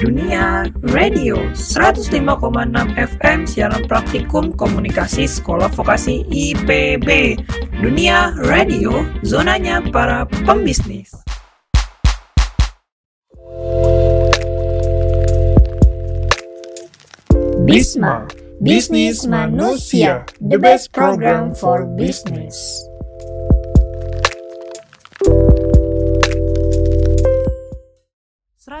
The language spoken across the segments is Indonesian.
Dunia Radio 105,6 FM siaran praktikum komunikasi sekolah vokasi IPB. Dunia Radio, zonanya para pembisnis. Bisma, Bisnis Manusia, the best program for business.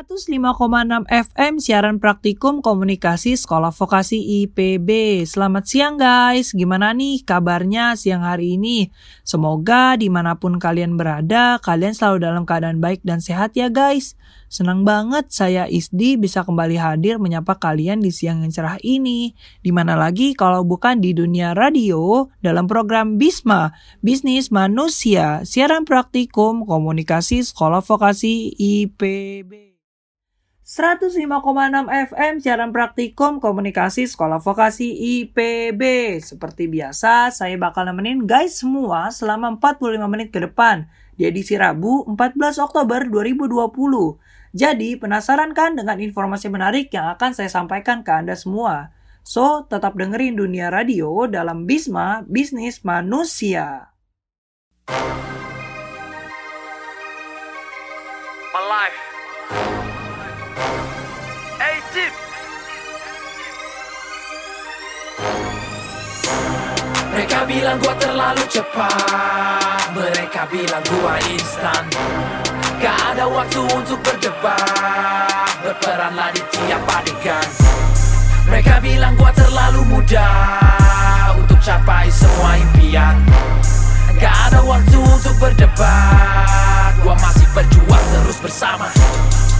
105,6 FM siaran praktikum komunikasi sekolah vokasi IPB. Selamat siang guys, gimana nih kabarnya siang hari ini? Semoga di mana pun kalian berada, kalian selalu dalam keadaan baik dan sehat ya guys. Senang banget saya Isdi bisa kembali hadir menyapa kalian di siang yang cerah ini. Di mana lagi kalau bukan di dunia radio dalam program BISMA, Bisnis Manusia, siaran praktikum komunikasi sekolah vokasi IPB. 105,6 FM siaran praktikum komunikasi sekolah vokasi IPB. Seperti biasa, saya bakal nemenin guys semua selama 45 menit ke depan di edisi Rabu 14 Oktober 2020. Jadi, penasaran kan dengan informasi menarik yang akan saya sampaikan ke Anda semua? So, tetap dengerin Dunia Radio dalam Bisma Bisnis Manusia. My life. Mereka bilang gua terlalu cepat. Mereka bilang gua instan. Gak ada waktu untuk berdebat. Berperanlah di tiap adegan. Mereka bilang gua terlalu muda Untuk capai semua impian. Gak ada waktu untuk berdebat. Gua masih berjuang terus bersama.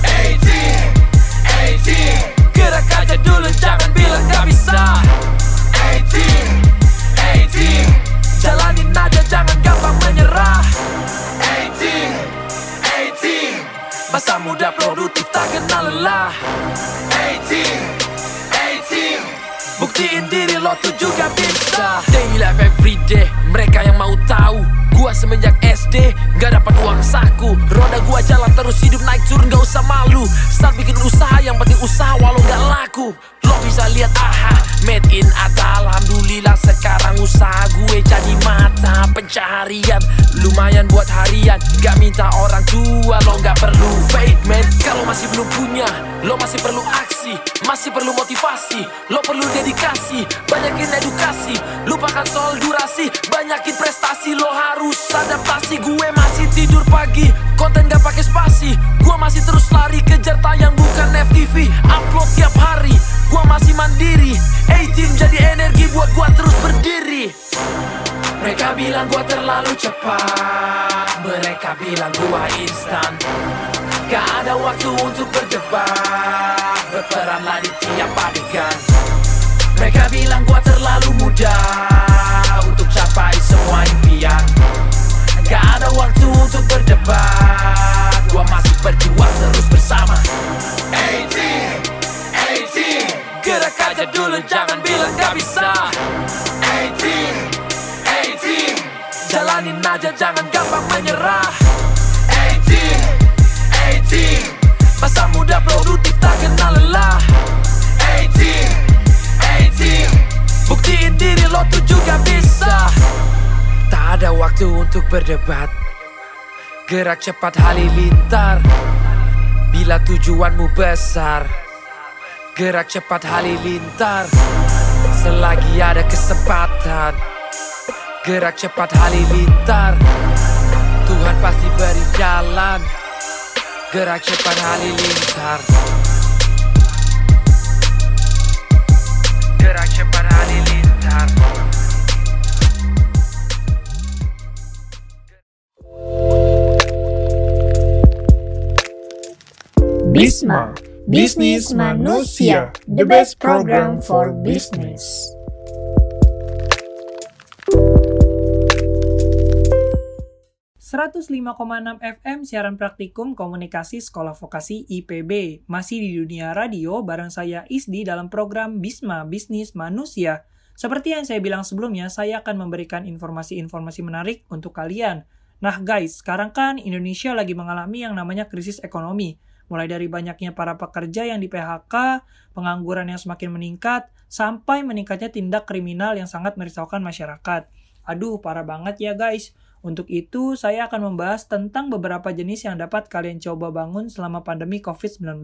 A-Team, A-Team Gerak aja dulu jangan bilang gak bisa. A-Team, A-Team Jalanin aja jangan gampang menyerah. A-Team, A-Team Masa muda produktif tak kenal lelah. A-Team, A-Team Buktiin diri lo tuh juga bisa. Daily life everyday Mereka yang mau tahu. Gua semenjak SD Gak dapat uang saku. Roda gua jalan terus hidup naik turun gak usah malu. Start bikin usaha yang penting usaha walau gak laku Lo bisa lihat aha Made in Atta. Alhamdulillah sekarang usaha gue jadi mata. Pencaharian Lumayan buat harian. Gak minta orang tua Lo gak perlu fake man. Kalau masih belum punya Lo masih perlu aksi. Masih perlu motivasi Lo perlu dedikasi. Banyakin edukasi Lupakan soal durasi. Banyakin prestasi Lo harus adaptasi. Gue masih tidur pagi Konten gak pakai spasi. Gue masih terus lari Kejar tayang bukan FTV Upload tiap hari Gue masih mandiri. A-Team jadi energi buat gue terus berdiri. Mereka bilang gue terlalu cepat. Mereka bilang gue instan. Gak ada waktu untuk berdebat. Berperanlah di tiap adegan. Mereka bilang gue terlalu muda Untuk capai semua impian. Gak ada waktu untuk berdebat. Gua masih berjuang terus bersama. A-Team, A-Team Aja dulu jangan bilang gak bisa. A-Team, A-Team Jalanin aja jangan gampang menyerah. A-Team, A-Team Masa muda produktif tak kenal lelah. A-Team, A-Team Buktiin diri lo tuh juga bisa. Tak ada waktu untuk berdebat. Gerak cepat halilintar Bila tujuanmu besar Gerak cepat halilintar Selagi ada kesempatan. Gerak cepat halilintar Tuhan pasti beri jalan. Gerak cepat halilintar Gerak cepat halilintar Bisma, Bisnis Manusia, the best program for business. enam FM siaran praktikum komunikasi sekolah vokasi IPB. Masih di dunia radio bareng saya Isdi dalam program Bisma Bisnis Manusia. Seperti yang saya bilang sebelumnya, saya akan memberikan informasi-informasi menarik untuk kalian. Nah guys, sekarang kan Indonesia lagi mengalami yang namanya krisis ekonomi. Mulai dari banyaknya para pekerja yang di PHK, pengangguran yang semakin meningkat, sampai meningkatnya tindak kriminal yang sangat merisaukan masyarakat. Aduh, parah banget ya guys. Untuk itu, saya akan membahas tentang beberapa jenis yang dapat kalian coba bangun selama pandemi COVID-19.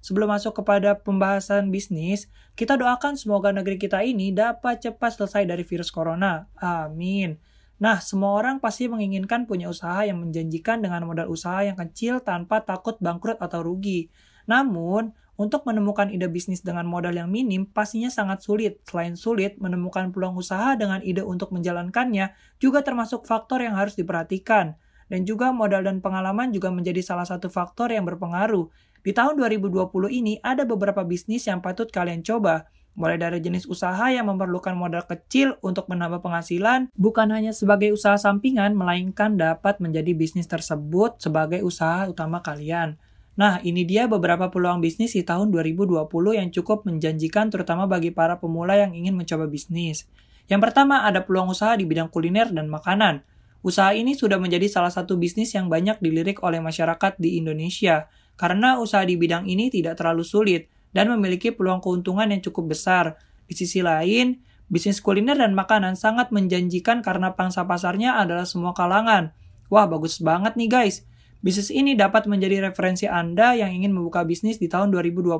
Sebelum masuk kepada pembahasan bisnis, kita doakan semoga negeri kita ini dapat cepat selesai dari virus corona. Amin. Nah, semua orang pasti menginginkan punya usaha yang menjanjikan dengan modal usaha yang kecil tanpa takut bangkrut atau rugi. Namun, untuk menemukan ide bisnis dengan modal yang minim pastinya sangat sulit. Selain sulit, menemukan peluang usaha dengan ide untuk menjalankannya juga termasuk faktor yang harus diperhatikan. Dan juga modal dan pengalaman juga menjadi salah satu faktor yang berpengaruh. Di tahun 2020 ini ada beberapa bisnis yang patut kalian coba. Mulai dari jenis usaha yang memerlukan modal kecil untuk menambah penghasilan, bukan hanya sebagai usaha sampingan, melainkan dapat menjadi bisnis tersebut sebagai usaha utama kalian. Nah, ini dia beberapa peluang bisnis di tahun 2020 yang cukup menjanjikan terutama bagi para pemula yang ingin mencoba bisnis. Yang pertama, ada peluang usaha di bidang kuliner dan makanan. Usaha ini sudah menjadi salah satu bisnis yang banyak dilirik oleh masyarakat di Indonesia, karena usaha di bidang ini tidak terlalu sulit dan memiliki peluang keuntungan yang cukup besar. Di sisi lain, bisnis kuliner dan makanan sangat menjanjikan karena pangsa pasarnya adalah semua kalangan. Wah, bagus banget nih guys. Bisnis ini dapat menjadi referensi Anda yang ingin membuka bisnis di tahun 2020.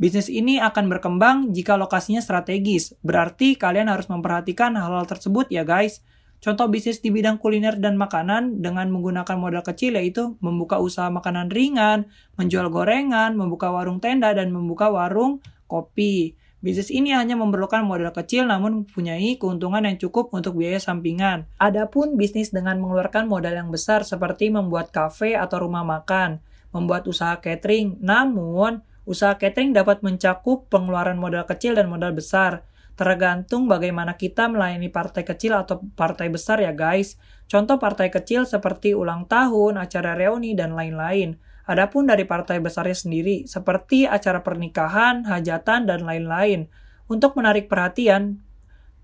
Bisnis ini akan berkembang jika lokasinya strategis, berarti kalian harus memperhatikan hal-hal tersebut ya guys. Contoh bisnis di bidang kuliner dan makanan dengan menggunakan modal kecil yaitu membuka usaha makanan ringan, menjual gorengan, membuka warung tenda, dan membuka warung kopi. Bisnis ini hanya memerlukan modal kecil namun mempunyai keuntungan yang cukup untuk biaya sampingan. Adapun bisnis dengan mengeluarkan modal yang besar seperti membuat kafe atau rumah makan, membuat usaha catering, namun usaha catering dapat mencakup pengeluaran modal kecil dan modal besar. Tergantung bagaimana kita melayani partai kecil atau partai besar ya guys. Contoh partai kecil seperti ulang tahun, acara reuni, dan lain-lain. Adapun dari partai besarnya sendiri, seperti acara pernikahan, hajatan, dan lain-lain. Untuk menarik perhatian,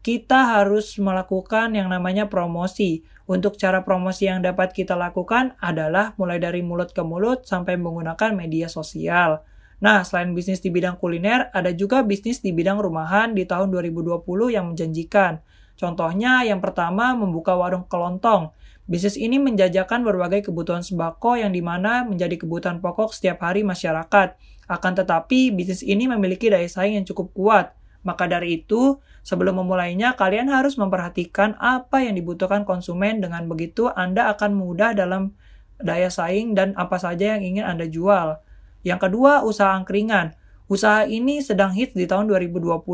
kita harus melakukan yang namanya promosi. Untuk cara promosi yang dapat kita lakukan adalah mulai dari mulut ke mulut sampai menggunakan media sosial. Nah, selain bisnis di bidang kuliner, ada juga bisnis di bidang rumahan di tahun 2020 yang menjanjikan. Contohnya, yang pertama membuka warung kelontong. Bisnis ini menjajakan berbagai kebutuhan sembako yang di mana menjadi kebutuhan pokok setiap hari masyarakat. Akan tetapi, bisnis ini memiliki daya saing yang cukup kuat. Maka dari itu, sebelum memulainya, kalian harus memperhatikan apa yang dibutuhkan konsumen. Dengan begitu, Anda akan mudah dalam daya saing dan apa saja yang ingin Anda jual. Yang kedua, usaha angkringan. Usaha ini sedang hits di tahun 2020.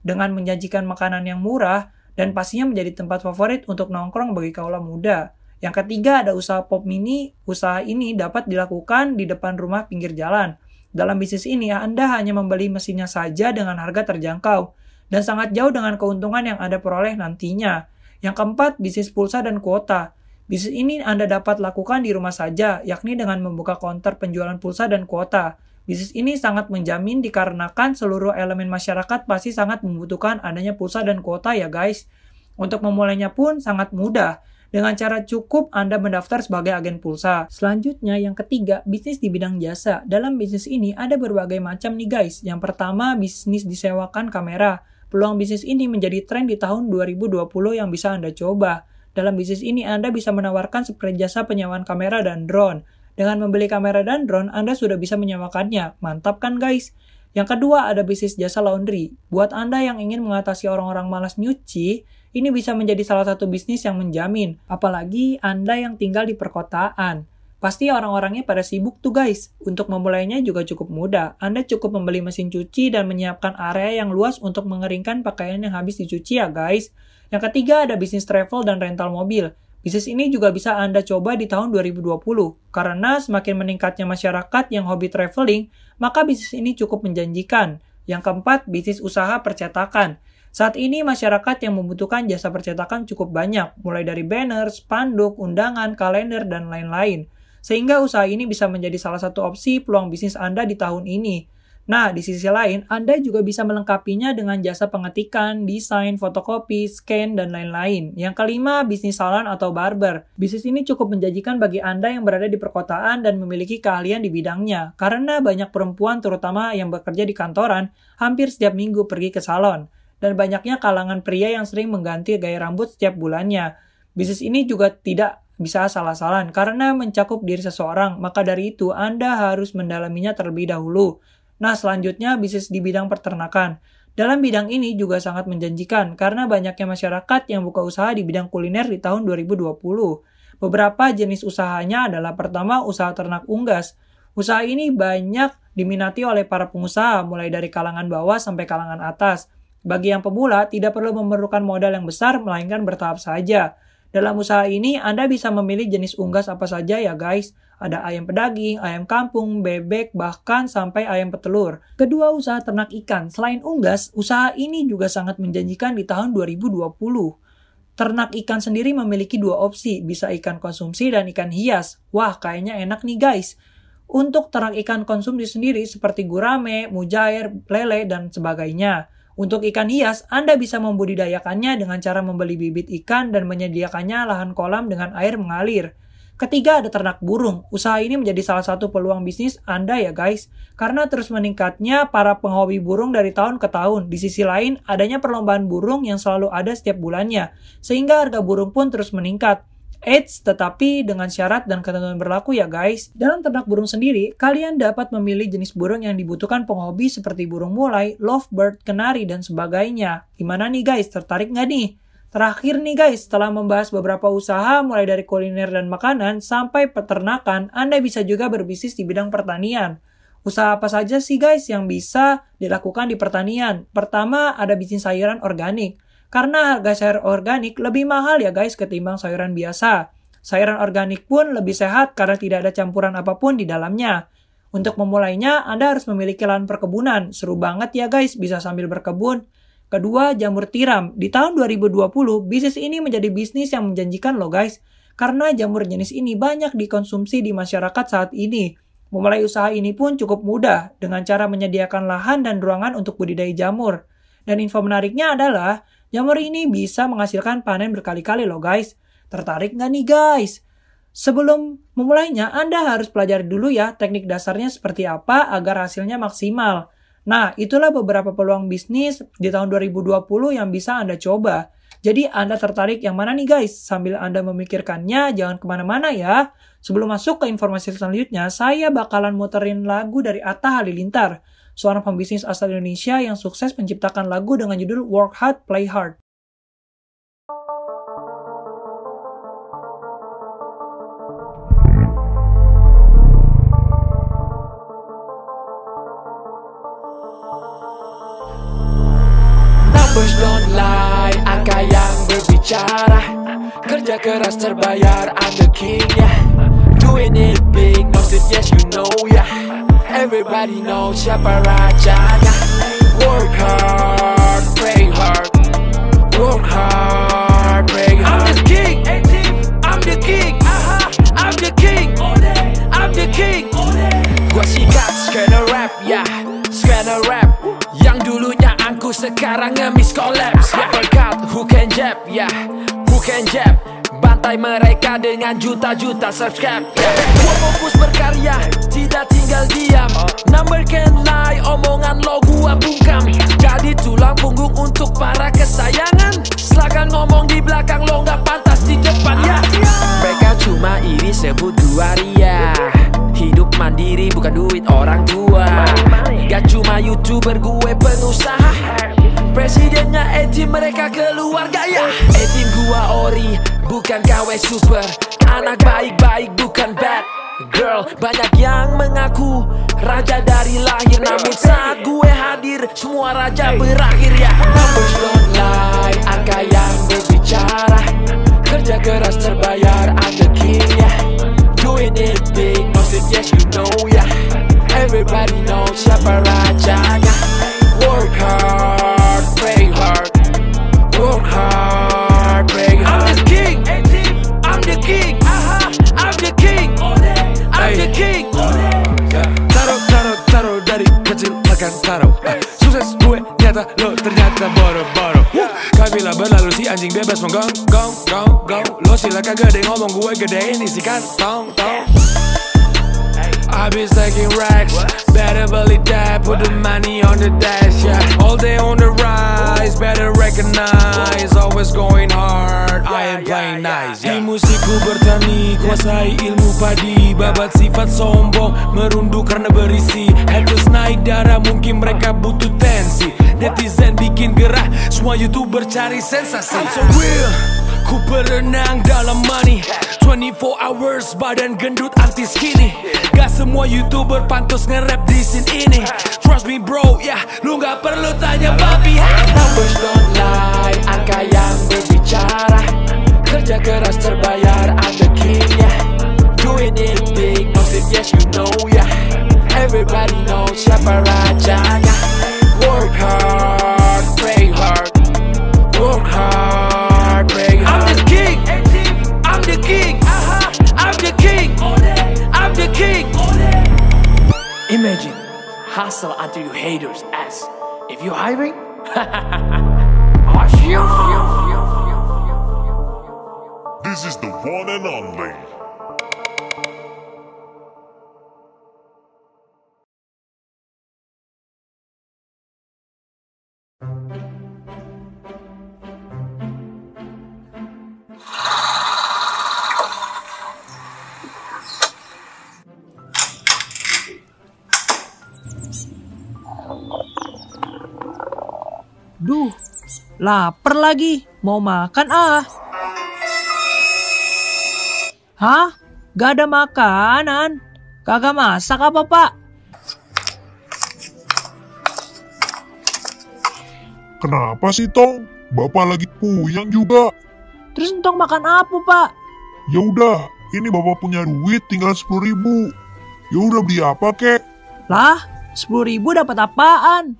Dengan menjanjikan makanan yang murah, dan pastinya menjadi tempat favorit untuk nongkrong bagi kaula muda. Yang ketiga ada usaha pop mini. Usaha ini dapat dilakukan di depan rumah pinggir jalan. Dalam bisnis ini Anda hanya membeli mesinnya saja dengan harga terjangkau dan sangat jauh dengan keuntungan yang Anda peroleh nantinya. Yang keempat, bisnis pulsa dan kuota. Bisnis ini Anda dapat lakukan di rumah saja, yakni dengan membuka konter penjualan pulsa dan kuota. Bisnis ini sangat menjamin dikarenakan seluruh elemen masyarakat pasti sangat membutuhkan adanya pulsa dan kuota ya guys. Untuk memulainya pun sangat mudah. Dengan cara cukup Anda mendaftar sebagai agen pulsa. Selanjutnya yang ketiga, bisnis di bidang jasa. Dalam bisnis ini ada berbagai macam nih guys. Yang pertama, bisnis disewakan kamera. Peluang bisnis ini menjadi tren di tahun 2020 yang bisa Anda coba. Dalam bisnis ini Anda bisa menawarkan seperti jasa penyewaan kamera dan drone. Dengan membeli kamera dan drone, Anda sudah bisa menyewakannya. Mantap kan guys? Yang kedua ada bisnis jasa laundry. Buat Anda yang ingin mengatasi orang-orang malas nyuci, ini bisa menjadi salah satu bisnis yang menjamin. Apalagi Anda yang tinggal di perkotaan. Pasti orang-orangnya pada sibuk tuh guys. Untuk memulainya juga cukup mudah. Anda cukup membeli mesin cuci dan menyiapkan area yang luas untuk mengeringkan pakaian yang habis dicuci ya guys. Yang ketiga ada bisnis travel dan rental mobil. Bisnis ini juga bisa Anda coba di tahun 2020, karena semakin meningkatnya masyarakat yang hobi traveling, maka bisnis ini cukup menjanjikan. Yang keempat, bisnis usaha percetakan. Saat ini masyarakat yang membutuhkan jasa percetakan cukup banyak, mulai dari banner, spanduk, undangan, kalender, dan lain-lain. Sehingga usaha ini bisa menjadi salah satu opsi peluang bisnis Anda di tahun ini. Nah, di sisi lain, Anda juga bisa melengkapinya dengan jasa pengetikan, desain, fotokopi, scan, dan lain-lain. Yang kelima, bisnis salon atau barber. Bisnis ini cukup menjanjikan bagi Anda yang berada di perkotaan dan memiliki keahlian di bidangnya, karena banyak perempuan terutama yang bekerja di kantoran hampir setiap minggu pergi ke salon. Dan banyaknya kalangan pria yang sering mengganti gaya rambut setiap bulannya. Bisnis ini juga tidak bisa salah-salan karena mencakup diri seseorang, maka dari itu Anda harus mendalaminya terlebih dahulu. Nah, selanjutnya bisnis di bidang peternakan. Dalam bidang ini juga sangat menjanjikan karena banyaknya masyarakat yang buka usaha di bidang kuliner di tahun 2020. Beberapa jenis usahanya adalah pertama usaha ternak unggas. Usaha ini banyak diminati oleh para pengusaha mulai dari kalangan bawah sampai kalangan atas. Bagi yang pemula, tidak perlu memerlukan modal yang besar melainkan bertahap saja. Dalam usaha ini, Anda bisa memilih jenis unggas apa saja ya guys. Ada ayam pedaging, ayam kampung, bebek, bahkan sampai ayam petelur. Kedua usaha ternak ikan. Selain unggas, usaha ini juga sangat menjanjikan di tahun 2020. Ternak ikan sendiri memiliki dua opsi, bisa ikan konsumsi dan ikan hias. Wah, kayaknya enak nih guys. Untuk ternak ikan konsumsi sendiri seperti gurame, mujair, lele, dan sebagainya. Untuk ikan hias, Anda bisa membudidayakannya dengan cara membeli bibit ikan dan menyediakannya lahan kolam dengan air mengalir. Ketiga ada ternak burung. Usaha ini menjadi salah satu peluang bisnis Anda ya guys. Karena terus meningkatnya para penghobi burung dari tahun ke tahun. Di sisi lain, adanya perlombaan burung yang selalu ada setiap bulannya. Sehingga harga burung pun terus meningkat. Eits, tetapi dengan syarat dan ketentuan berlaku ya guys. Dalam ternak burung sendiri, kalian dapat memilih jenis burung yang dibutuhkan penghobi seperti burung mulai, lovebird, kenari, dan sebagainya. Gimana nih guys, tertarik nggak nih? Terakhir nih guys, setelah membahas beberapa usaha mulai dari kuliner dan makanan sampai peternakan, Anda bisa juga berbisnis di bidang pertanian. Usaha apa saja sih guys yang bisa dilakukan di pertanian? Pertama, ada bisnis sayuran organik. Karena harga sayur organik lebih mahal ya guys ketimbang sayuran biasa. Sayuran organik pun lebih sehat karena tidak ada campuran apa pun di dalamnya. Untuk memulainya, Anda harus memiliki lahan perkebunan. Seru banget ya guys, bisa sambil berkebun. Kedua, jamur tiram. Di tahun 2020, bisnis ini menjadi bisnis yang menjanjikan loh guys. Karena jamur jenis ini banyak dikonsumsi di masyarakat saat ini. Memulai usaha ini pun cukup mudah dengan cara menyediakan lahan dan ruangan untuk budidaya jamur. Dan info menariknya adalah, jamur ini bisa menghasilkan panen berkali-kali loh guys. Tertarik nggak nih guys? Sebelum memulainya, Anda harus pelajari dulu ya teknik dasarnya seperti apa agar hasilnya maksimal. Nah, itulah beberapa peluang bisnis di tahun 2020 yang bisa Anda coba. Jadi Anda tertarik yang mana nih guys? Sambil Anda memikirkannya, jangan ke mana-mana ya. Sebelum masuk ke informasi selanjutnya, saya bakalan muterin lagu dari Atta Halilintar, seorang pembisnis asal Indonesia yang sukses menciptakan lagu dengan judul Work Hard, Play Hard. Numbers don't lie, angka yang berbicara. Kerja keras terbayar, I'm the king, yeah Doing it big, no sit, yes you know, yeah Everybody knows siapa rajanya Work hard, pray hard. Work hard, pray hard I'm the king, I'm the king, I'm the king. I'm the king. Gua sikat, skena rap, ya Skena rap. Yang dulunya angku sekarang ngemis collapse ya Uppercut, who can jab, ya Who can jab? Bantai mereka dengan juta-juta subscribe ya. Gua fokus berkarya, tidak tinggal diam. Number can lie, omongan lo gua bungkam. Jadi tulang punggung untuk para kesayangan. Silakan ngomong di belakang lo nggak pantas di depan ya. Mereka cuma iri sebut gua ria Hidup mandiri bukan duit orang tua. Gak cuma youtuber gue pengusaha Presidennya etim mereka keluarga ya. Etim gua ori bukan KW super. Anak baik-baik bukan bad Girl, banyak yang mengaku Raja dari lahir Namun saat gue hadir Semua raja berakhir ya. Numbers don't lie Angka yang berbicara. Kerja keras terbayar king ya Doing it big. Most it yes you know ya Everybody knows siapa rajanya Work hard, pray hard. Work hard, pray hard I'm the king, I'm the king. I'm the king, I'm the king. Taruh, taruh, taruh dari kecil akan taruh eh, Sukses gue nyata lo ternyata boro-boro. Uh, Kabila berlalu si anjing bebas menggong gong gong gong Lo silakan gede ngomong gue gedein isi kantong tong I be stacking racks Better believe that Put the money on the dash yeah. All day on the rise Better recognize Always going hard I am playing nice yeah. Di musikku bertani Kuasai ilmu padi Babat sifat sombong Merunduk karena berisi. Haters naik darah Mungkin mereka butuh tensi. Netizen bikin gerah Semua youtuber cari sensasi. I'm so real Ku berenang dalam money. 24 hours badan gendut anti skinny Gak semua youtuber pantas nge-rap di scene ini. Trust me bro, ya yeah, lu gak perlu tanya babi Numbers don't lie, angka yang berbicara. Kerja keras terbayar, I'm the king yeah Doing it big, massive yes you know yeah Everybody knows siapa rajanya. Work hard, pray hard. Work hard, Imagine, hustle until you haters ask If you're hiring, This is the one and only. Lapar lagi. Mau makan ah. Hah? Gak ada makanan? Kagak masak apa pak? Kenapa sih Tong? Bapak lagi puyang juga. Terus entong makan apa pak? Ya udah, ini bapak punya duit tinggal sepuluh ribu. Ya udah beli apa kek? Lah, 10 ribu dapat apaan?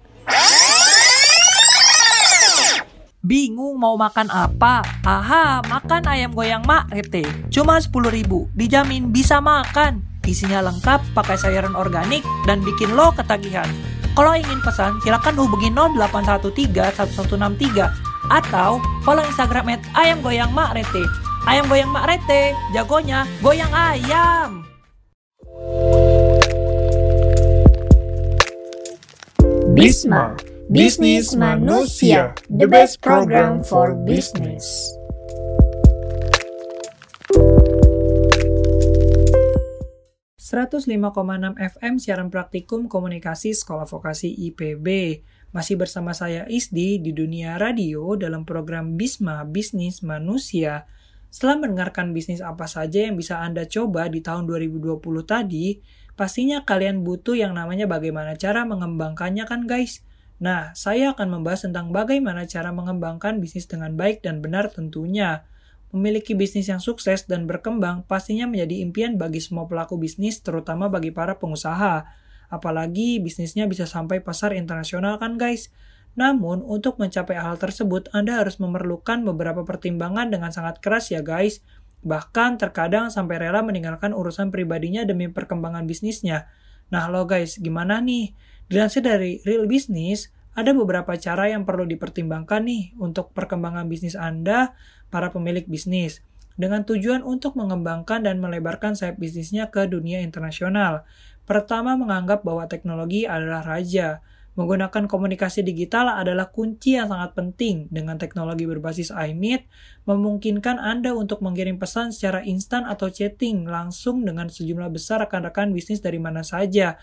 Bingung mau makan apa? Aha, makan ayam goyang mak rete. Cuma 10 ribu, dijamin bisa makan. Isinya lengkap, pakai sayuran organik, dan bikin lo ketagihan. Kalau ingin pesan, silakan hubungi 0813 1163 atau follow Instagram at ayam goyang mak rete. Ayam goyang mak rete, jagonya goyang ayam. Bisma, Bisnis Manusia, the best program for business. enam FM siaran praktikum komunikasi Sekolah Vokasi IPB. Masih bersama saya Isdi di dunia radio dalam program Bisma Bisnis Manusia. Setelah mendengarkan bisnis apa saja yang bisa Anda coba di tahun 2020 tadi, pastinya kalian butuh yang namanya bagaimana cara mengembangkannya kan guys? Nah, saya akan membahas tentang bagaimana cara mengembangkan bisnis dengan baik dan benar tentunya. Memiliki bisnis yang sukses dan berkembang pastinya menjadi impian bagi semua pelaku bisnis, terutama bagi para pengusaha. Apalagi bisnisnya bisa sampai pasar internasional kan guys? Namun, untuk mencapai hal tersebut, Anda harus memerlukan beberapa pertimbangan dengan sangat keras ya guys. Bahkan terkadang sampai rela meninggalkan urusan pribadinya demi perkembangan bisnisnya. Nah lo guys, gimana nih? Dilansir dari Real Business, ada beberapa cara yang perlu dipertimbangkan nih untuk perkembangan bisnis Anda, para pemilik bisnis, dengan tujuan untuk mengembangkan dan melebarkan sayap bisnisnya ke dunia internasional. Pertama, menganggap bahwa teknologi adalah raja. Menggunakan komunikasi digital adalah kunci yang sangat penting. Dengan teknologi berbasis iMeet, memungkinkan Anda untuk mengirim pesan secara instan atau chatting langsung dengan sejumlah besar rekan-rekan bisnis dari mana saja.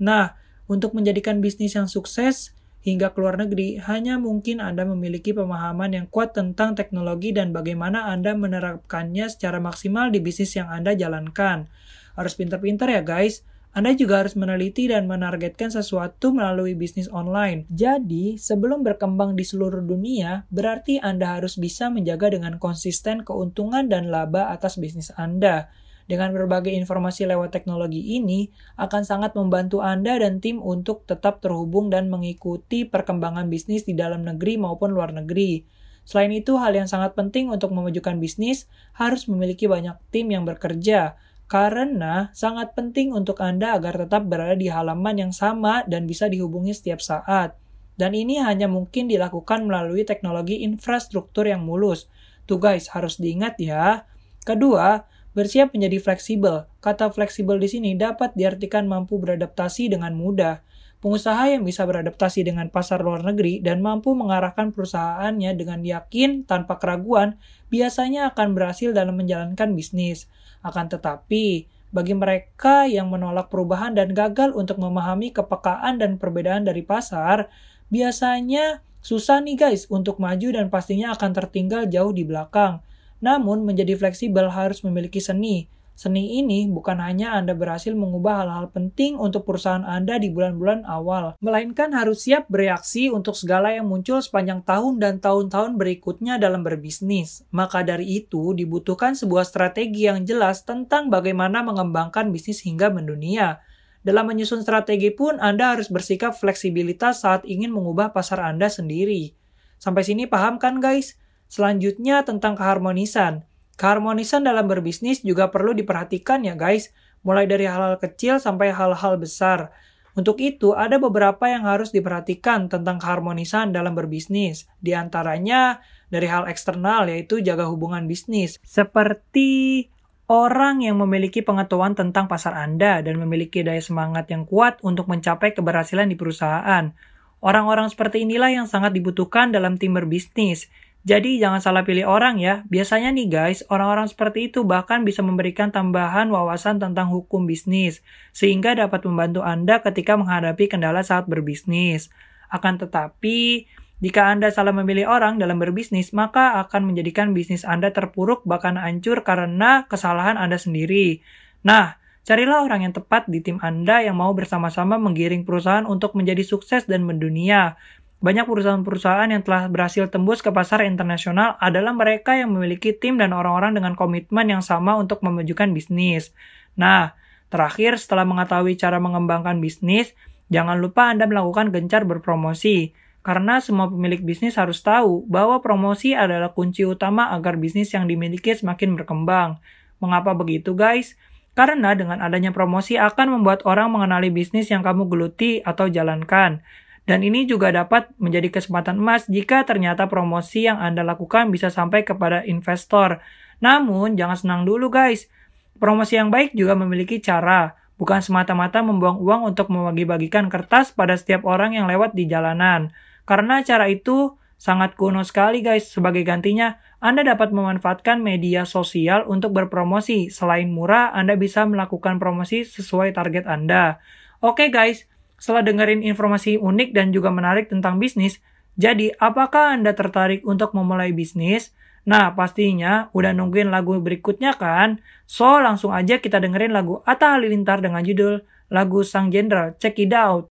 Nah, untuk menjadikan bisnis yang sukses hingga ke luar negeri, hanya mungkin Anda memiliki pemahaman yang kuat tentang teknologi dan bagaimana Anda menerapkannya secara maksimal di bisnis yang Anda jalankan. Harus pintar-pintar ya guys, anda juga harus meneliti dan menargetkan sesuatu melalui bisnis online. Jadi, sebelum berkembang di seluruh dunia, berarti Anda harus bisa menjaga dengan konsisten keuntungan dan laba atas bisnis Anda. Dengan berbagai informasi lewat teknologi ini, akan sangat membantu Anda dan tim untuk tetap terhubung dan mengikuti perkembangan bisnis di dalam negeri maupun luar negeri. Selain itu, hal yang sangat penting untuk memajukan bisnis harus memiliki banyak tim yang bekerja, Karena sangat penting untuk Anda agar tetap berada di halaman yang sama dan bisa dihubungi setiap saat. Dan ini hanya mungkin dilakukan melalui teknologi infrastruktur yang mulus. Tuh guys, harus diingat ya. Kedua, bersiap menjadi fleksibel. Kata fleksibel di sini dapat diartikan mampu beradaptasi dengan mudah. Pengusaha yang bisa beradaptasi dengan pasar luar negeri dan mampu mengarahkan perusahaannya dengan yakin tanpa keraguan biasanya akan berhasil dalam menjalankan bisnis. Akan tetapi, bagi mereka yang menolak perubahan dan gagal untuk memahami kepekaan dan perbedaan dari pasar, biasanya susah nih guys untuk maju dan pastinya akan tertinggal jauh di belakang. Namun, menjadi fleksibel harus memiliki seni, Seni ini bukan hanya Anda berhasil mengubah hal-hal penting untuk perusahaan Anda di bulan-bulan awal, melainkan harus siap bereaksi untuk segala yang muncul sepanjang tahun dan tahun-tahun berikutnya dalam berbisnis. Maka dari itu, dibutuhkan sebuah strategi yang jelas tentang bagaimana mengembangkan bisnis hingga mendunia. Dalam menyusun strategi pun, Anda harus bersikap fleksibilitas saat ingin mengubah pasar Anda sendiri. Sampai sini paham kan guys? Selanjutnya tentang keharmonisan. Keharmonisan dalam berbisnis juga perlu diperhatikan ya guys, mulai dari hal-hal kecil sampai hal-hal besar. Untuk itu, ada beberapa yang harus diperhatikan tentang keharmonisan dalam berbisnis. Di antaranya dari hal eksternal, yaitu jaga hubungan bisnis. Seperti orang yang memiliki pengetahuan tentang pasar Anda dan memiliki daya semangat yang kuat untuk mencapai keberhasilan di perusahaan. Orang-orang seperti inilah yang sangat dibutuhkan dalam tim berbisnis. Jadi jangan salah pilih orang ya. Biasanya nih guys, orang-orang seperti itu bahkan bisa memberikan tambahan wawasan tentang hukum bisnis, sehingga dapat membantu Anda ketika menghadapi kendala saat berbisnis. Akan tetapi, jika Anda salah memilih orang dalam berbisnis, maka akan menjadikan bisnis Anda terpuruk bahkan hancur karena kesalahan Anda sendiri. Nah, carilah orang yang tepat di tim Anda yang mau bersama-sama menggiring perusahaan untuk menjadi sukses dan mendunia. Banyak perusahaan-perusahaan yang telah berhasil tembus ke pasar internasional adalah mereka yang memiliki tim dan orang-orang dengan komitmen yang sama untuk memajukan bisnis. Nah, terakhir setelah mengetahui cara mengembangkan bisnis, jangan lupa Anda melakukan gencar berpromosi. Karena semua pemilik bisnis harus tahu bahwa promosi adalah kunci utama agar bisnis yang dimiliki semakin berkembang. Mengapa begitu guys? Karena dengan adanya promosi akan membuat orang mengenali bisnis yang kamu geluti atau jalankan. Dan ini juga dapat menjadi kesempatan emas jika ternyata promosi yang Anda lakukan bisa sampai kepada investor. Namun, jangan senang dulu guys. Promosi yang baik juga memiliki cara, bukan semata-mata membuang uang untuk membagi-bagikan kertas pada setiap orang yang lewat di jalanan. Karena cara itu sangat kuno sekali guys. Sebagai gantinya, Anda dapat memanfaatkan media sosial untuk berpromosi. Selain murah, Anda bisa melakukan promosi sesuai target Anda. Oke guys, setelah dengerin informasi unik dan juga menarik tentang bisnis, jadi apakah Anda tertarik untuk memulai bisnis? Nah, pastinya udah nungguin lagu berikutnya kan? So, langsung aja kita dengerin lagu Atta Halilintar dengan judul lagu Sang Jenderal. Check it out.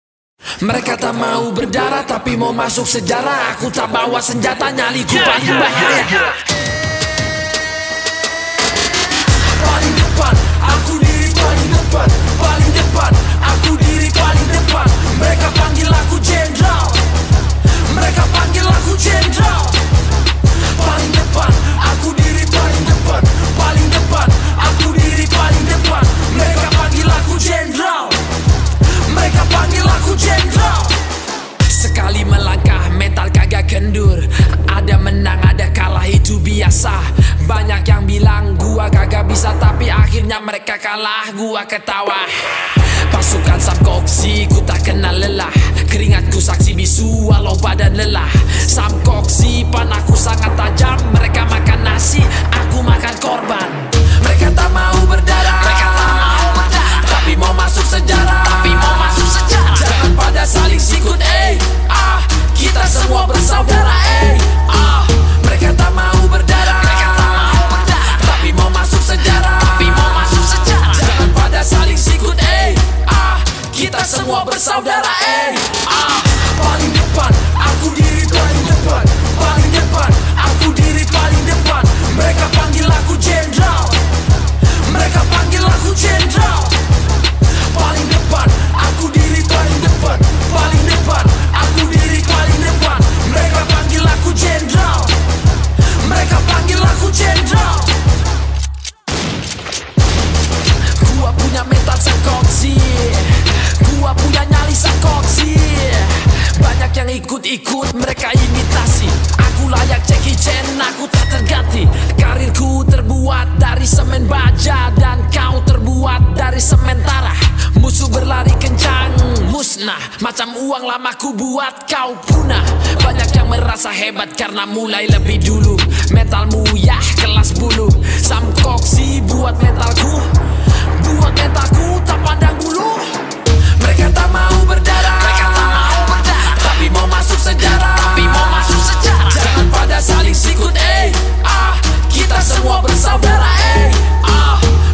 Mereka tak mau berdarah tapi mau masuk sejarah Aku tak bawa senjata nyaliku paling bahaya Sekali melangkah mental kagak kendur. Ada menang ada kalah itu biasa. Banyak yang bilang gua kagak bisa Tapi akhirnya mereka kalah. Gua ketawa. Pasukan Samkoksi ku tak kenal lelah. Keringatku saksi bisu walau badan lelah. Samkoksi panahku sangat tajam. Mereka makan nasi aku makan korban. Mereka tak mau berdarah. Mereka tak mau berdarah. Tapi mau masuk sejarah. Tapi mau masuk sejarah pada saling sikut eh. Ah Kita semua bersaudara raja dan kau terbuat dari sementara Musuh berlari kencang, musnah. Macam uang lama ku buat kau punah. Banyak yang merasa hebat karena mulai lebih dulu. Metalmu yah kelas bulu. Sam Koksi buat mentalku Buat mentalku tak pandang bulu. Mereka tak mau berdarah. Mereka tak mau berdarah. Tapi mau masuk sejarah. Tapi mau masuk sejarah. Jangan pada saling sikut eh. Ah Kita semua bersaudara eh. Ah.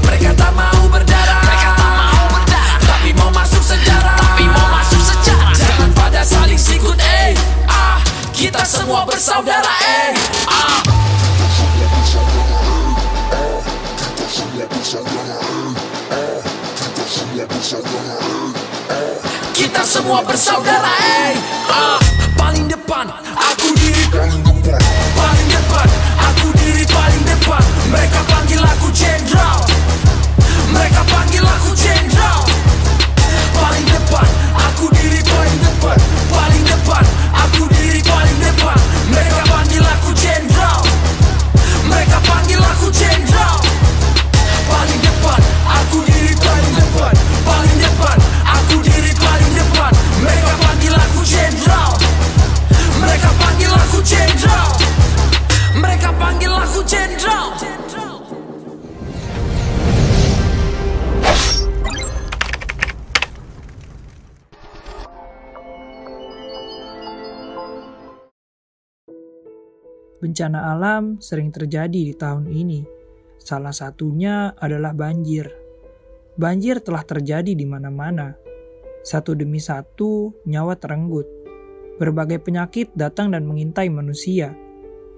Mereka tak mau berdarah. Mereka tak mau berdarah. Tapi mau masuk sejarah. Tapi mau masuk sejarah. Jangan pada saling sikut eh. Ah Kita semua bersaudara eh. Ah. Kita semua bersaudara eh. Ah Bencana alam sering terjadi di tahun ini. Salah satunya adalah banjir. Banjir telah terjadi di mana-mana. Satu demi satu, nyawa terenggut. Berbagai penyakit datang dan mengintai manusia.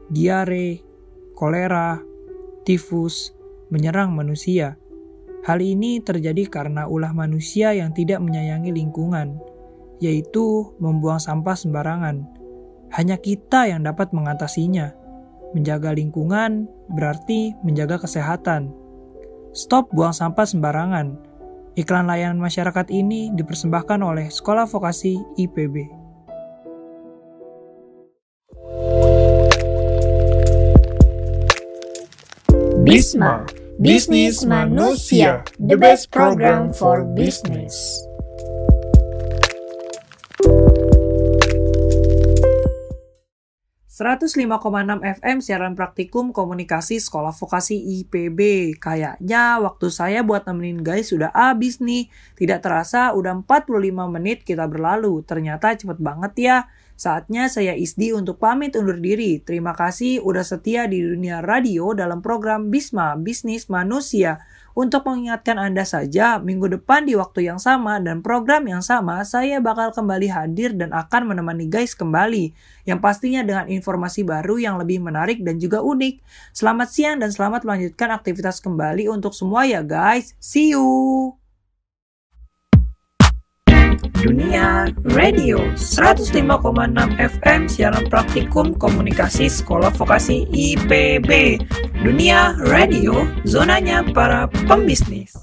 Diare, kolera, tifus, menyerang manusia. Hal ini terjadi karena ulah manusia yang tidak menyayangi lingkungan, yaitu membuang sampah sembarangan. Hanya kita yang dapat mengatasinya. Menjaga lingkungan berarti menjaga kesehatan. Stop buang sampah sembarangan. Iklan layanan masyarakat ini dipersembahkan oleh Sekolah Vokasi IPB. Bisma, Bisnis Manusia, the best program for business. ...105,6 FM siaran praktikum komunikasi sekolah vokasi IPB. Kayaknya waktu saya buat nemenin guys sudah habis nih. Tidak terasa udah 45 menit kita berlalu. Ternyata cepet banget ya. Saatnya saya Isdi untuk pamit undur diri. Terima kasih udah setia di dunia radio dalam program Bisma, Bisnis Manusia. Untuk mengingatkan Anda saja, minggu depan di waktu yang sama dan program yang sama, saya bakal kembali hadir dan akan menemani guys kembali. Yang pastinya dengan informasi baru yang lebih menarik dan juga unik. Selamat siang dan selamat melanjutkan aktivitas kembali untuk semua ya guys. See you! Dunia Radio 105,6 FM siaran praktikum komunikasi sekolah vokasi IPB Dunia Radio zonanya para pembisnis